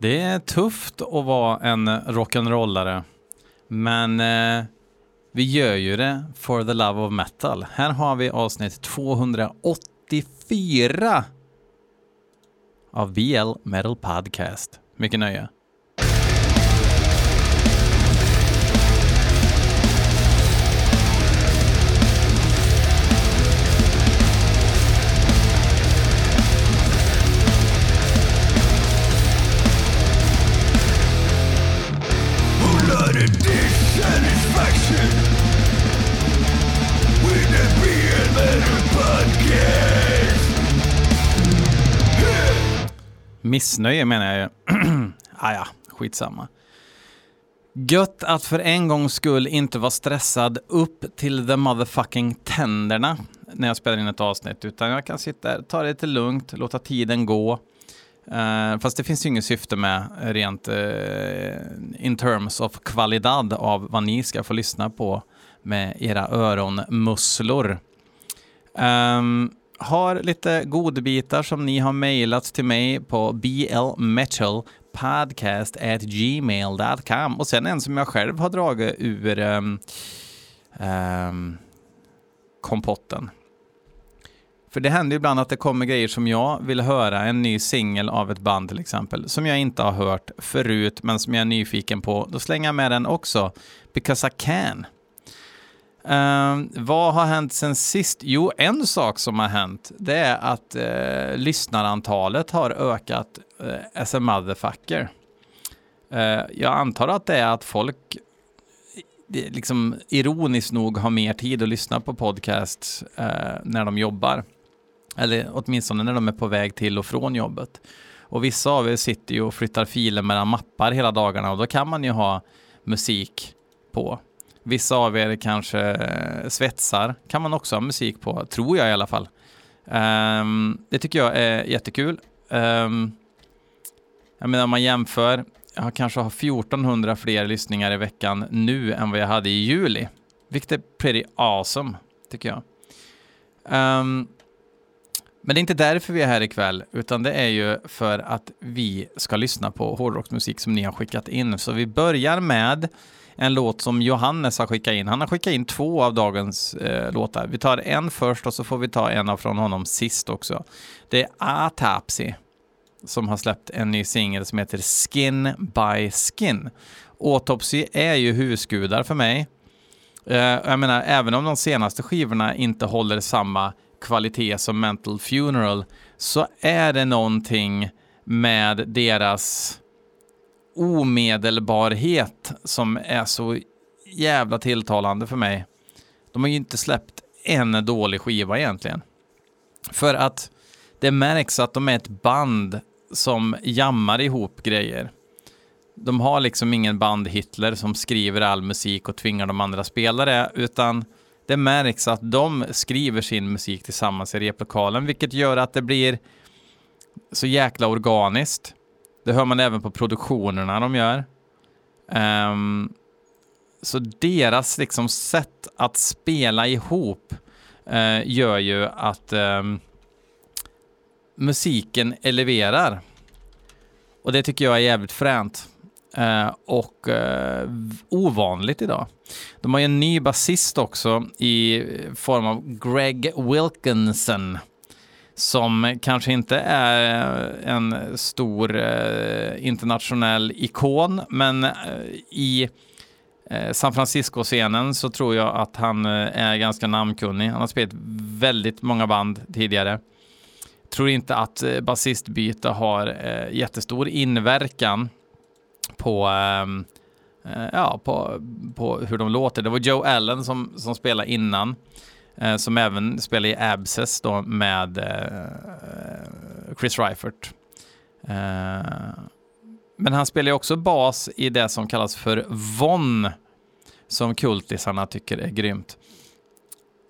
Det är tufft att vara en rock'n'rollare, men eh, vi gör ju det for the love of metal. Här har vi avsnitt 284 av BL Metal Podcast. Mycket nöje. Missnöje menar jag ju. ah, ja, skitsamma. Gött att för en gångs skull inte vara stressad upp till the motherfucking tänderna när jag spelar in ett avsnitt, utan jag kan sitta där, ta det lite lugnt, låta tiden gå. Uh, fast det finns ju inget syfte med rent uh, in terms of kvalitet av vad ni ska få lyssna på med era öronmusslor. Um, har lite godbitar som ni har mejlat till mig på blmetalpodcast@gmail.com och sen en som jag själv har dragit ur um, um, kompotten. För det händer ibland att det kommer grejer som jag vill höra, en ny singel av ett band till exempel, som jag inte har hört förut men som jag är nyfiken på. Då slänger jag med den också, because I can. Uh, vad har hänt sen sist? Jo, en sak som har hänt, det är att uh, lyssnarantalet har ökat uh, as a motherfucker. Uh, jag antar att det är att folk liksom ironiskt nog har mer tid att lyssna på podcasts uh, när de jobbar. Eller åtminstone när de är på väg till och från jobbet. Och vissa av er sitter ju och flyttar filer mellan mappar hela dagarna och då kan man ju ha musik på. Vissa av er kanske eh, svetsar, kan man också ha musik på, tror jag i alla fall. Um, det tycker jag är jättekul. Um, jag menar om man jämför, jag kanske har 1400 fler lyssningar i veckan nu än vad jag hade i juli. Vilket är pretty awesome, tycker jag. Um, men det är inte därför vi är här ikväll, utan det är ju för att vi ska lyssna på hårdrocksmusik som ni har skickat in. Så vi börjar med en låt som Johannes har skickat in. Han har skickat in två av dagens eh, låtar. Vi tar en först och så får vi ta en av från honom sist också. Det är Atapsi som har släppt en ny singel som heter Skin by Skin. Autopsy är ju husgudar för mig. Eh, jag menar, även om de senaste skivorna inte håller samma kvalitet som Mental Funeral så är det någonting med deras omedelbarhet som är så jävla tilltalande för mig. De har ju inte släppt en dålig skiva egentligen. För att det märks att de är ett band som jammar ihop grejer. De har liksom ingen band-Hitler som skriver all musik och tvingar de andra spelare, utan det märks att de skriver sin musik tillsammans i replokalen, vilket gör att det blir så jäkla organiskt. Det hör man även på produktionerna de gör. Um, så deras liksom sätt att spela ihop uh, gör ju att um, musiken eleverar. Och det tycker jag är jävligt fränt. Eh, och eh, ovanligt idag. De har ju en ny basist också i form av Greg Wilkinson som kanske inte är eh, en stor internationell ikon, men i San Francisco-scenen så tror jag att han är ganska namnkunnig. Han har spelat väldigt många band tidigare. Tror inte att basistbyte har jättestor inverkan på ehm, eh, ja, på, på hur de låter. Det var Joe Allen som, som spelade innan eh, som även spelade i Abscess då med eh, eh Chris Reifert. Eh, men han spelar ju också bas i det som kallas för Von, som kultisarna tycker är grymt.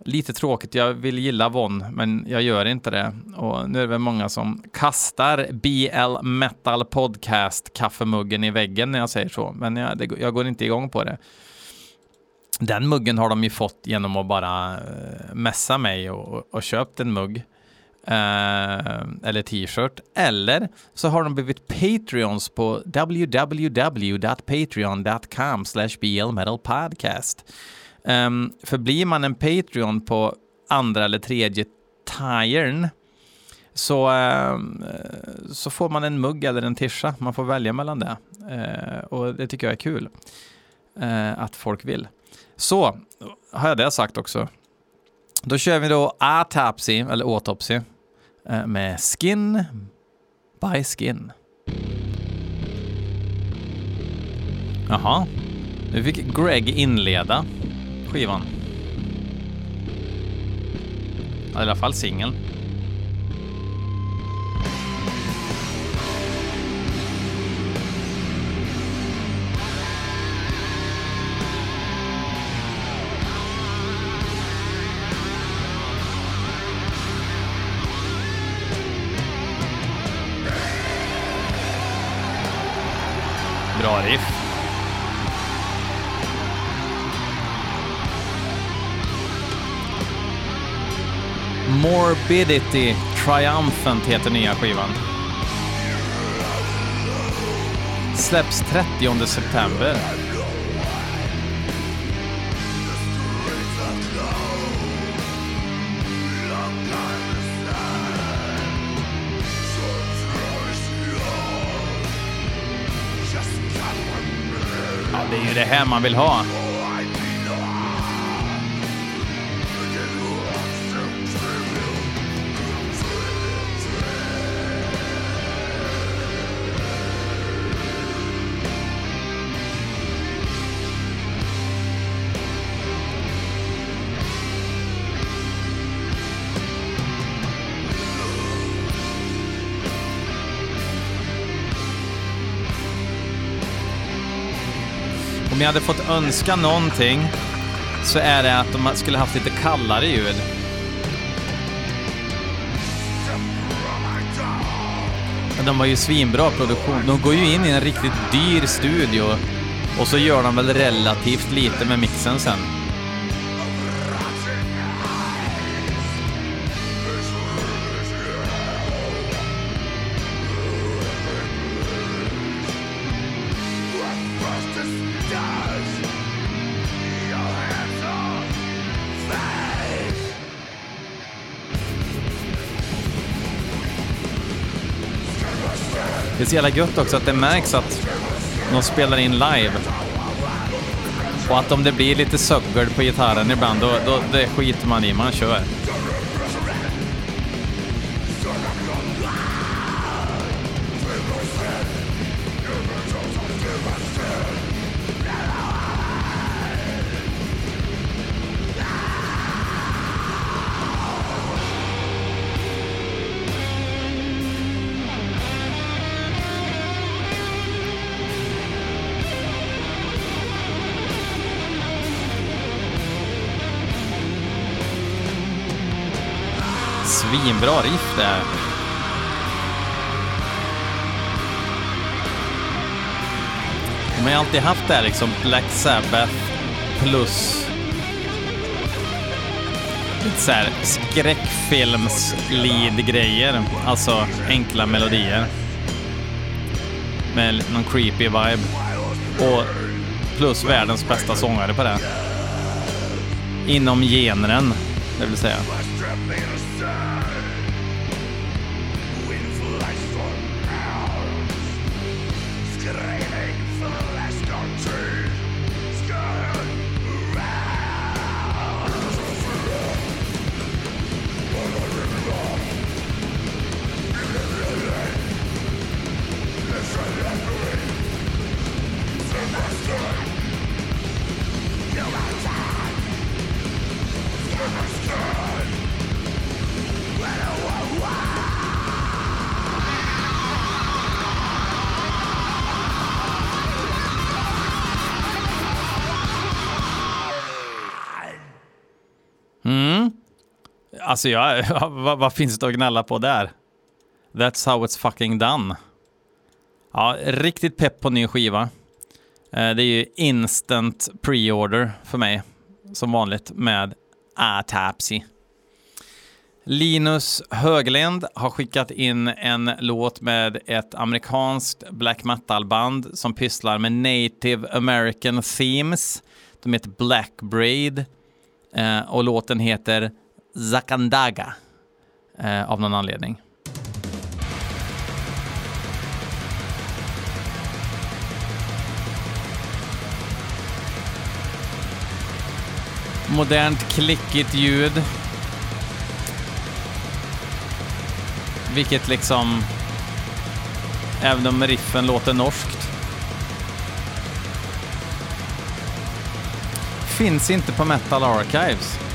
Lite tråkigt, jag vill gilla Von, men jag gör inte det. Och nu är det väl många som kastar BL Metal Podcast kaffemuggen i väggen när jag säger så, men jag, det, jag går inte igång på det. Den muggen har de ju fått genom att bara eh, messa mig och, och köpt en mugg. eh, eller t-shirt, eller så har de blivit Patreons på www.patreon.com blmetalpodcast. Um, för blir man en Patreon på andra eller tredje tiern så, um, så får man en mugg eller en tischa. Man får välja mellan det. Uh, och det tycker jag är kul uh, att folk vill. Så har jag det sagt också. Då kör vi då Autopsy, eller Autopsy, uh, med Skin by Skin. Jaha, nu fick Greg inleda skivan. I alla fall singeln. Bra riff. Morbidity Triumphant heter nya skivan. Släpps 30 september. Ja, det är ju det här man vill ha. Om jag hade fått önska någonting så är det att de skulle haft lite kallare ljud. Men de har ju svinbra produktion. De går ju in i en riktigt dyr studio och så gör de väl relativt lite med mixen sen. Det är så jävla gött också att det märks att de spelar in live. Och att om det blir lite söggel på gitarren ibland, då, då det skiter man i, man kör. Vilken bra riff det är. De har ju alltid haft det här liksom Black Sabbath plus lite så här skräckfilms lead-grejer. Alltså enkla melodier. Med någon creepy vibe. Och plus världens bästa sångare på det. Inom genren, det vill säga. Alltså, jag, vad, vad finns det att gnälla på där? That's how it's fucking done. Ja, riktigt pepp på ny skiva. Eh, det är ju instant pre-order för mig, som vanligt, med Atapsy. Linus Höglind har skickat in en låt med ett amerikanskt black metal-band som pysslar med native american themes. De heter Black Braid eh, och låten heter Zakandaga eh, av någon anledning. Modernt klickigt ljud. Vilket liksom, även om riffen låter norskt, finns inte på Metal Archives.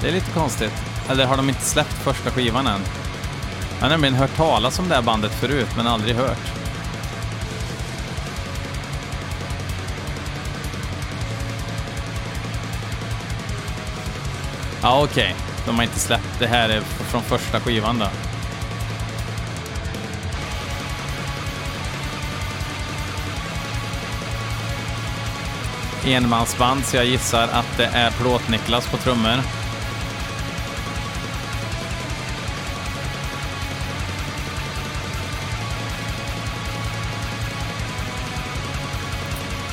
Det är lite konstigt. Eller har de inte släppt första skivan än? Jag har nämligen hört talas om det här bandet förut, men aldrig hört. Ja, okej. Okay. De har inte släppt. Det här är från första skivan då. Enmansband, så jag gissar att det är Plåt-Niklas på trummor.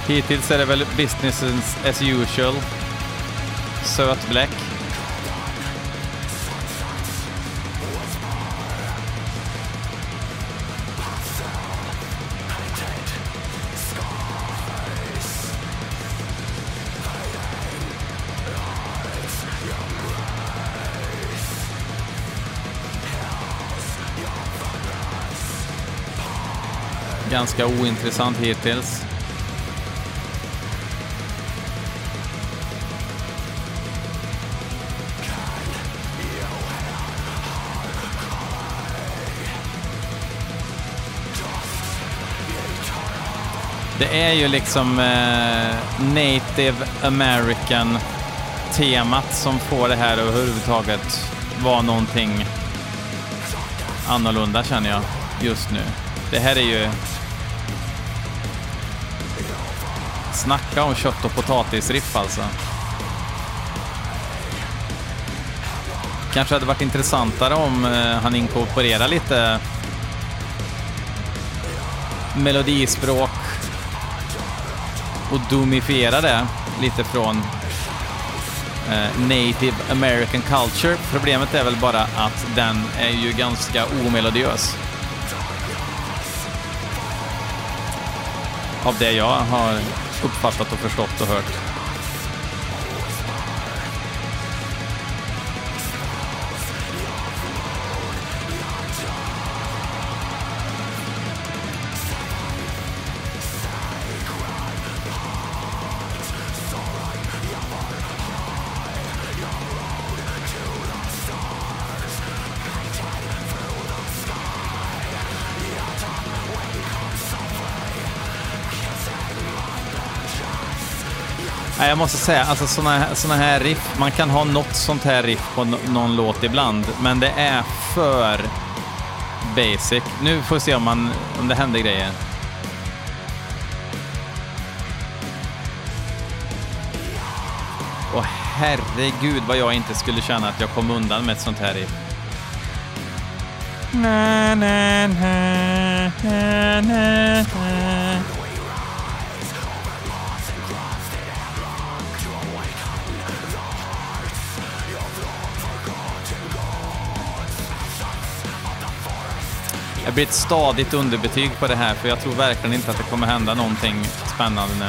Hittills är det väl business as usual. Söt Black. ganska ointressant hittills. Det är ju liksom eh, native american temat som får det här att överhuvudtaget vara någonting annorlunda känner jag just nu. Det här är ju Snacka om kött och potatisriff alltså. Kanske hade varit intressantare om eh, han inkorporerar lite melodispråk och domifiera det lite från eh, native American culture. Problemet är väl bara att den är ju ganska omelodiös. Av det jag har uppfattat och förstått och hört. Nej, jag måste säga, alltså såna, såna här riff, man kan ha något sånt här riff på någon låt ibland, men det är för basic. Nu får vi se om, man, om det händer grejer. Och herregud vad jag inte skulle känna att jag kom undan med ett sånt här riff. Na, na, na, blir ett stadigt underbetyg på det här, för jag tror verkligen inte att det kommer hända någonting spännande nu.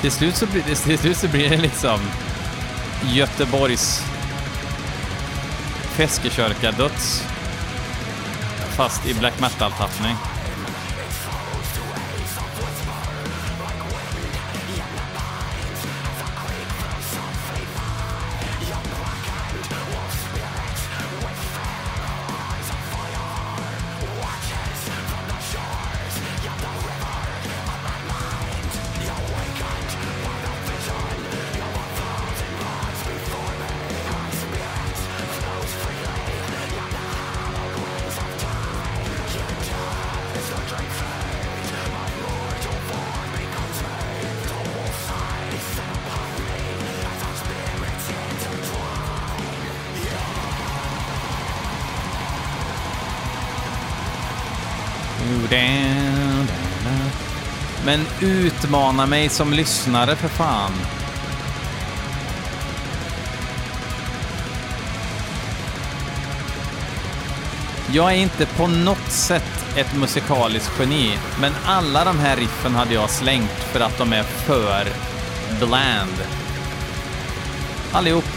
Till slut så blir det, till slut så blir det liksom Göteborgs Feskekörka-döds fast i black metal-tappning. Men utmana mig som lyssnare för fan. Jag är inte på något sätt ett musikaliskt geni, men alla de här riffen hade jag slängt för att de är för bland. Allihop.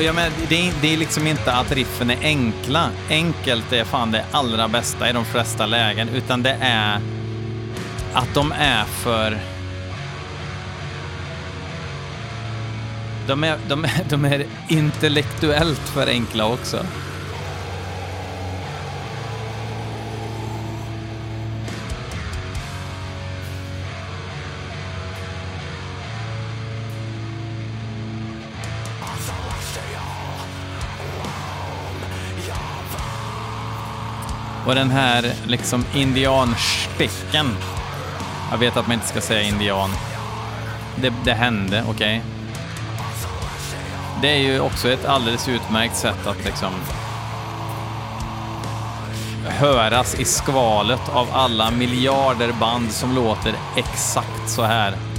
Och jag menar, det, är, det är liksom inte att riffen är enkla. Enkelt är fan det allra bästa i de flesta lägen, utan det är att de är för... De är, de, de är intellektuellt för enkla också. Och den här liksom indiansticken. Jag vet att man inte ska säga indian. Det, det hände, okej. Okay. Det är ju också ett alldeles utmärkt sätt att liksom höras i skvalet av alla miljarder band som låter exakt så här.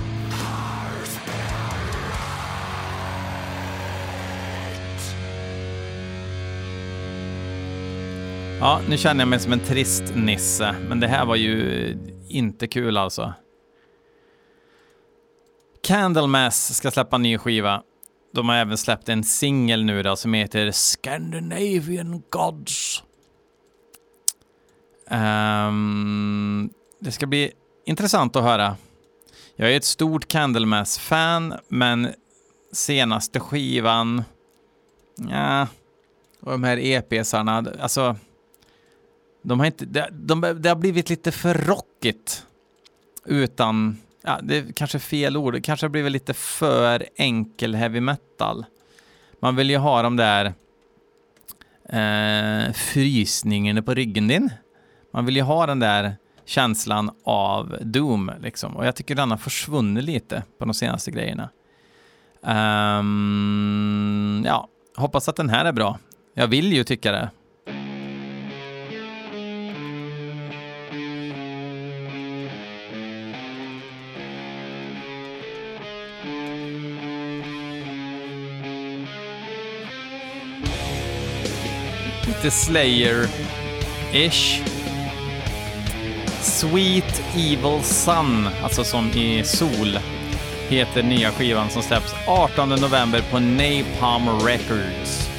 Ja, nu känner jag mig som en trist nisse, men det här var ju eh, inte kul alltså. Candlemass ska släppa en ny skiva. De har även släppt en singel nu då som heter Scandinavian Gods. Um, det ska bli intressant att höra. Jag är ett stort Candlemass-fan, men senaste skivan... Ja, och de här EPsarna, alltså... De har inte, det, de, det har blivit lite för rockigt. Utan, ja, det är kanske fel ord, det kanske har blivit lite för enkel heavy metal. Man vill ju ha de där eh, frysningarna på ryggen din. Man vill ju ha den där känslan av Doom, liksom. Och jag tycker den har försvunnit lite på de senaste grejerna. Um, ja, hoppas att den här är bra. Jag vill ju tycka det. Lite Slayer-ish. Sweet Evil Sun, alltså som i sol, heter nya skivan som släpps 18 november på Napalm Records.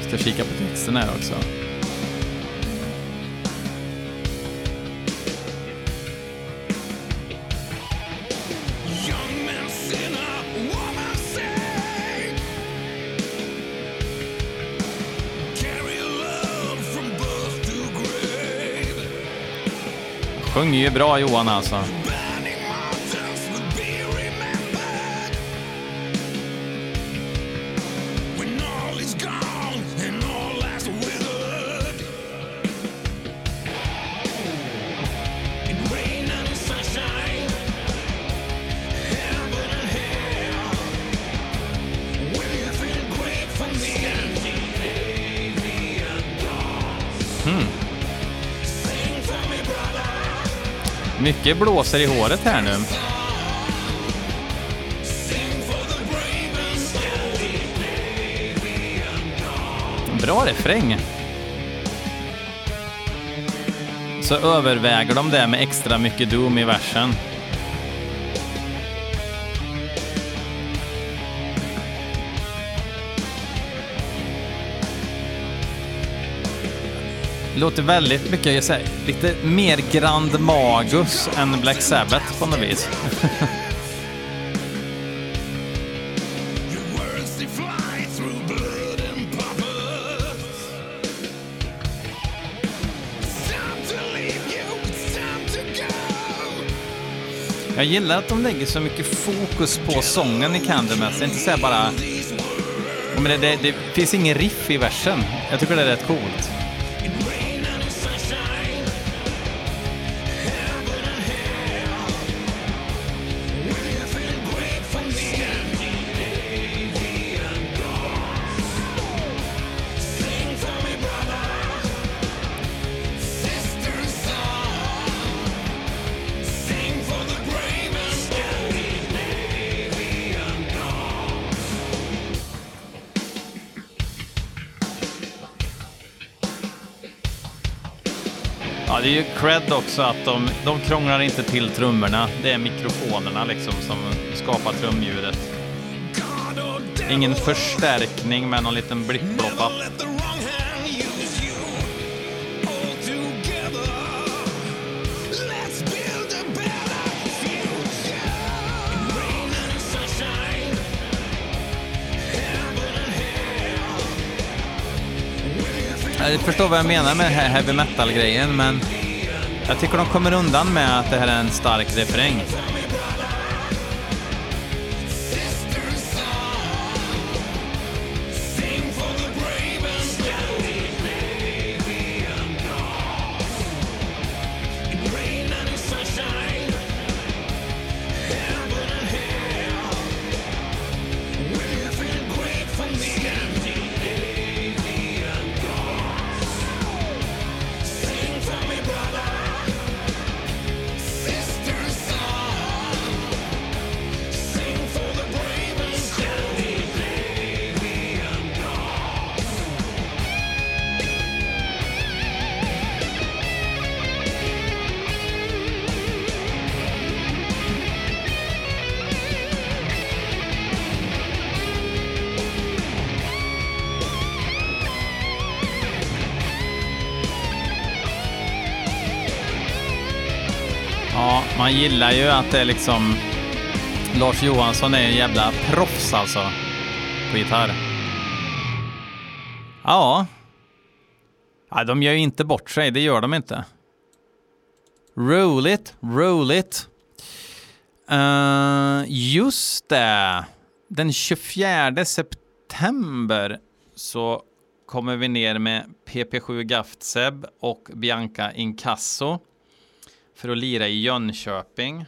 Ska kika på texten här också. Sjunger ju bra Johan alltså. Mycket blåser i håret här nu. Bra refräng. Så överväger de det med extra mycket Doom i versen. Låter väldigt mycket, jag säger, lite mer Grand Magus än Black Sabbath på något vis. Jag gillar att de lägger så mycket fokus på sången i Candlemass. det är Inte så bara... Men det, det, det finns ingen riff i versen. Jag tycker det är rätt coolt. Ja, det är ju cred också att de, de krånglar inte till trummorna. Det är mikrofonerna liksom som skapar trumljudet. Ingen förstärkning med någon liten blippbloppa. Jag förstår vad jag menar med den här heavy metal-grejen, men jag tycker de kommer undan med att det här är en stark refräng. Man gillar ju att det är liksom... Lars Johansson är en jävla proffs alltså. På gitarr. Ja. ja. De gör ju inte bort sig, det gör de inte. Roll it, roll it. Uh, just det. Den 24 september så kommer vi ner med PP7 Gaftseb och Bianca Inkasso för att lira i Jönköping.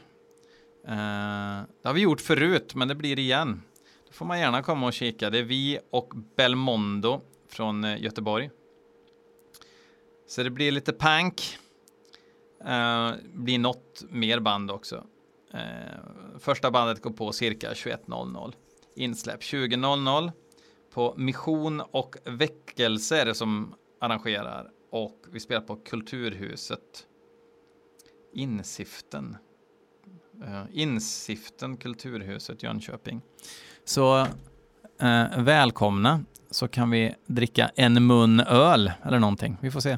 Eh, det har vi gjort förut, men det blir igen. Då får man gärna komma och kika. Det är vi och Belmondo från eh, Göteborg. Så det blir lite pank. Uh, blir något mer band också. Uh, första bandet går på cirka 21.00. Insläpp 20.00 på Mission och väckelser som arrangerar och vi spelar på Kulturhuset Insiften. Uh, eh, Insiften Kulturhuset Jönköping. Så uh, välkomna så kan vi dricka en mun öl eller någonting. Vi får se.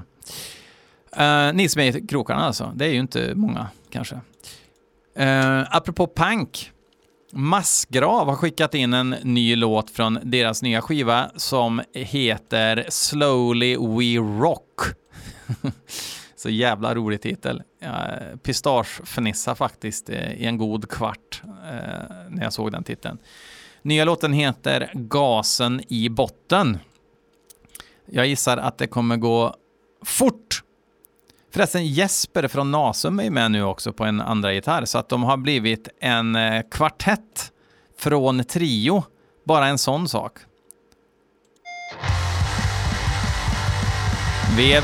Uh, ni som är i krokarna alltså, det är ju inte många kanske. Uh, apropå punk. Massgrav har skickat in en ny låt från deras nya skiva som heter Slowly We Rock. Så jävla rolig titel. Jag eh, pistagefnissa faktiskt eh, i en god kvart eh, när jag såg den titeln. Nya låten heter Gasen i botten. Jag gissar att det kommer gå fort. Förresten, Jesper från Nasum är med nu också på en andra gitarr, så att de har blivit en kvartett från trio. Bara en sån sak. Vev.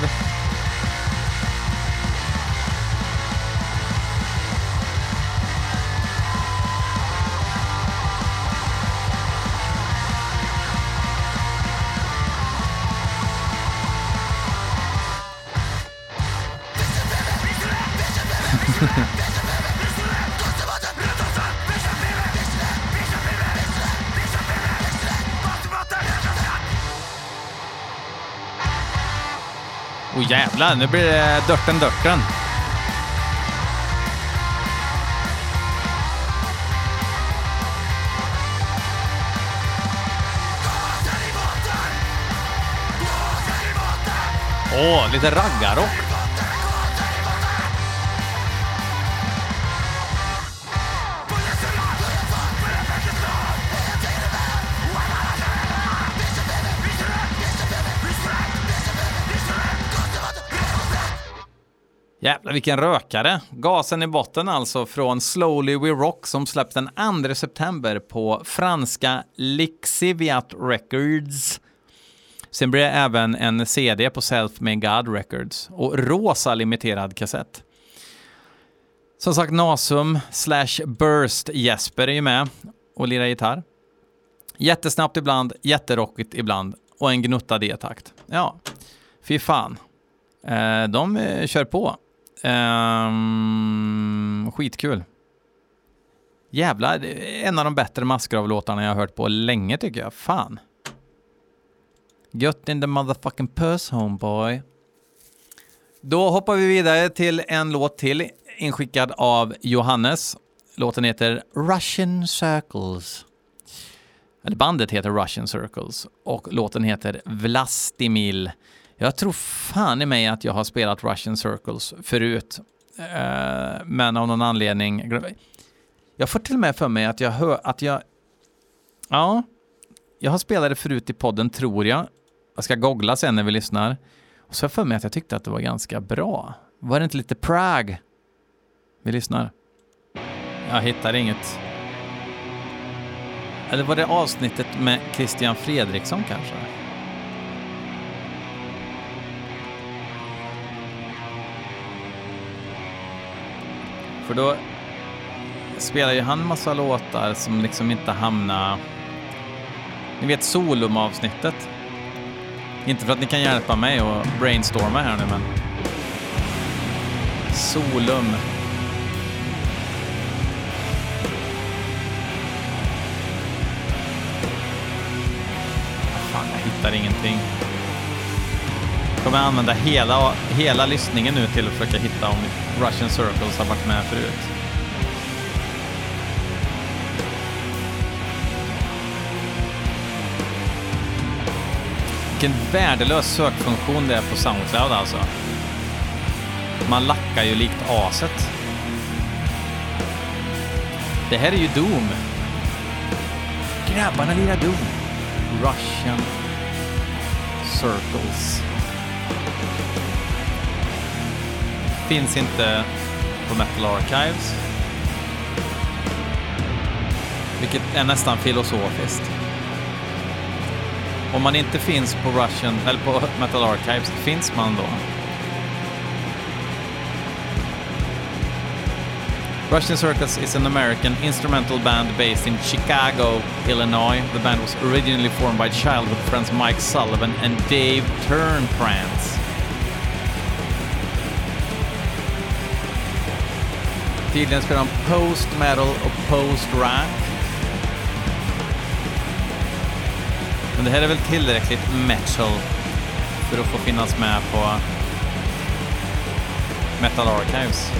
Jävlar, nu blir det dörten dörten. Åh, oh, lite raggarrock. Jävlar vilken rökare! Gasen i botten alltså från Slowly We Rock som släpps den 2 september på franska Lixiviat Records. Sen blir det även en CD på Self Made God Records och rosa limiterad kassett. Som sagt, Nasum slash Burst Jesper är ju med och lirar gitarr. Jättesnabbt ibland, jätterockigt ibland och en gnutta D-takt. Ja, fy fan. Eh, de eh, kör på. Ehm, skitkul. Jävlar, en av de bättre Maskrav-låtarna jag har hört på länge tycker jag. Fan. Gött in the motherfucking purse homeboy. Då hoppar vi vidare till en låt till inskickad av Johannes. Låten heter Russian Circles. Eller bandet heter Russian Circles och låten heter Vlastimil. Jag tror fan i mig att jag har spelat Russian Circles förut. Uh, men av någon anledning... Jag får till och med för mig att jag hör att jag... Ja, jag har spelat det förut i podden tror jag. Jag ska googla sen när vi lyssnar. Och så har jag för mig att jag tyckte att det var ganska bra. Var det inte lite Prague? Vi lyssnar. Jag hittar inget. Eller var det avsnittet med Christian Fredriksson kanske? För då spelar ju han massa låtar som liksom inte hamnar... Ni vet Solum-avsnittet? Inte för att ni kan hjälpa mig och brainstorma här nu, men... Solum. Fan, jag hittar ingenting. Jag kommer använda hela, hela lyssningen nu till att försöka hitta om Russian Circles har varit med förut. Vilken värdelös sökfunktion det är på Soundcloud alltså. Man lackar ju likt aset. Det här är ju Doom. Grabbarna lirar Doom. Russian Circles. Finns inte på Metal Archives. Vilket är nästan filosofiskt. Om man inte finns på Russian, eller på Metal Archives, finns man då? Russian Circus is an American instrumental band based in Chicago, Illinois. The band was originally formed by childhood friends Mike Sullivan and Dave Turnprance. Tydligen spelar de post-metal och post-rock. Men det här är väl tillräckligt metal för att få finnas med på Metal Archives.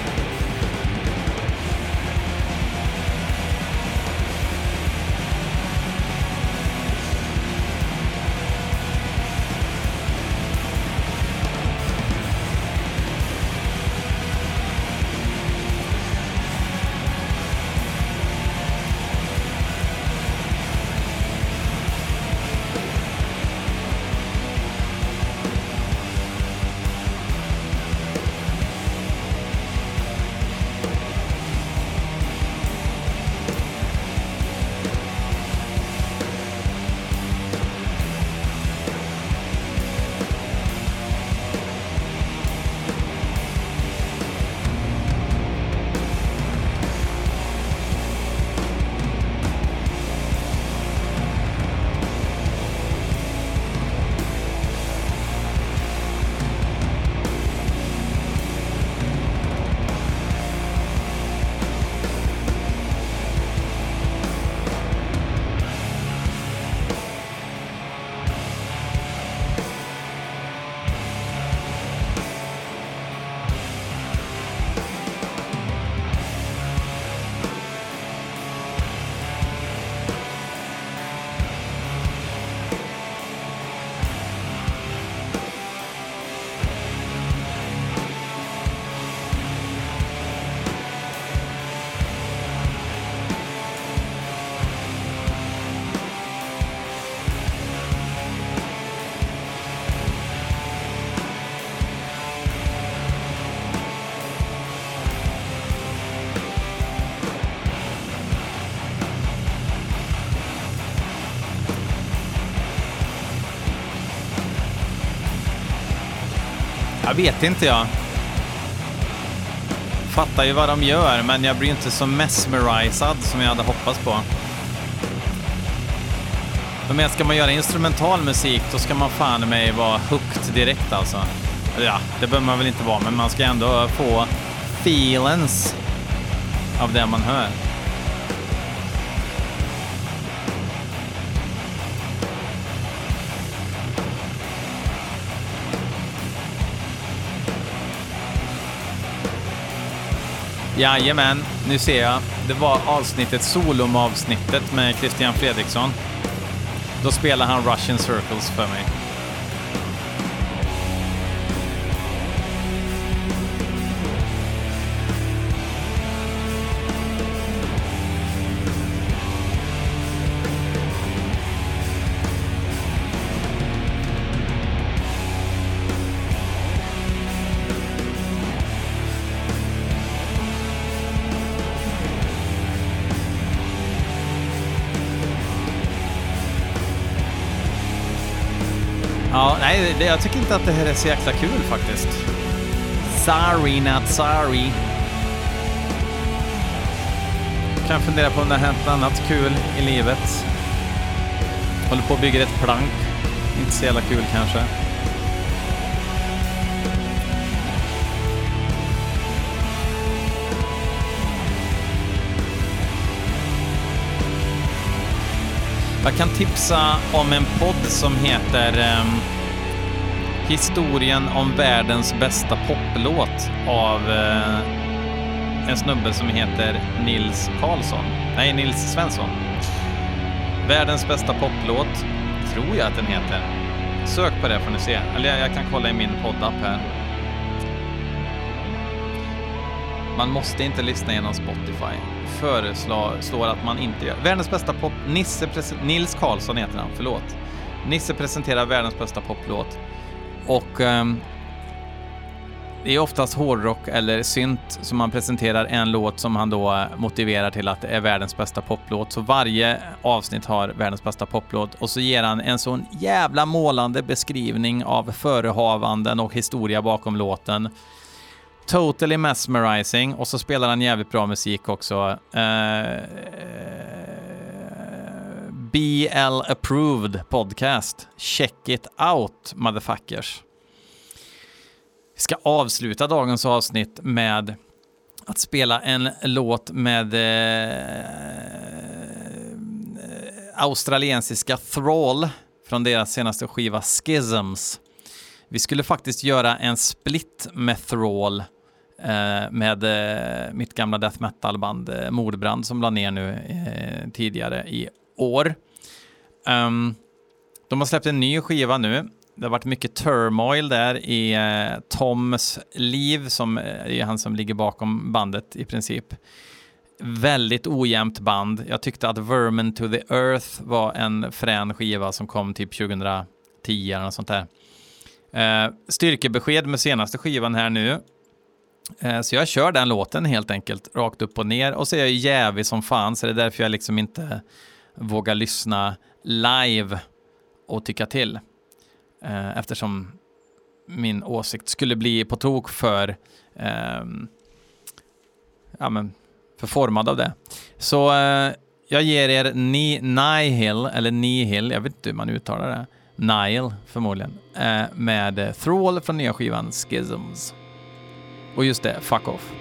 Jag vet inte jag. Fattar ju vad de gör, men jag blir inte så mesmerized som jag hade hoppats på. Men ska man göra instrumental musik, då ska man fan mig vara hooked direkt alltså. Ja, det behöver man väl inte vara, men man ska ändå få feelings av det man hör. Jajamän, nu ser jag. Det var avsnittet, Solom-avsnittet med Christian Fredriksson. Då spelar han Russian Circles för mig. Nej, det, jag tycker inte att det här är så jäkla kul faktiskt. Sorry, not sorry. Kan fundera på om det har hänt något annat kul i livet. Håller på och bygger ett plank. Inte så jävla kul kanske. Jag kan tipsa om en podd som heter um, Historien om världens bästa poplåt av eh, en snubbe som heter Nils Karlsson. Nej, Nils Svensson. Världens bästa poplåt, tror jag att den heter. Sök på det får ni se. Eller jag kan kolla i min poddapp här. Man måste inte lyssna genom Spotify. Föreslår att man inte gör. Världens bästa pop... Nisse Nils Karlsson heter han, förlåt. Nisse presenterar världens bästa poplåt. Och um, det är oftast hårdrock eller synt som man presenterar en låt som han då eh, motiverar till att det är världens bästa poplåt. Så varje avsnitt har världens bästa poplåt och så ger han en sån jävla målande beskrivning av förehavanden och historia bakom låten. Totally mesmerizing och så spelar han jävligt bra musik också. Uh, BL approved podcast. Check it out motherfuckers. Vi ska avsluta dagens avsnitt med att spela en låt med eh, australiensiska Thrall från deras senaste skiva Schisms. Vi skulle faktiskt göra en split med Thrall eh, med eh, mitt gamla death metal-band eh, Mordbrand som la ner nu eh, tidigare i år. Um, de har släppt en ny skiva nu det har varit mycket turmoil där i eh, Toms liv, som eh, är han som ligger bakom bandet i princip. Väldigt ojämnt band. Jag tyckte att Vermin to the Earth var en frän skiva som kom typ 2010 eller något sånt där. Eh, styrkebesked med senaste skivan här nu. Eh, så jag kör den låten helt enkelt, rakt upp och ner. Och så är jag jävig som fan, så det är därför jag liksom inte våga lyssna live och tycka till eh, eftersom min åsikt skulle bli på tok för, eh, ja, men, förformad av det. Så eh, jag ger er Ni Nihil, eller Nihil, jag vet inte hur man uttalar det. Nile förmodligen, eh, med Thrall från nya skivan Schisms. Och just det, Fuck Off.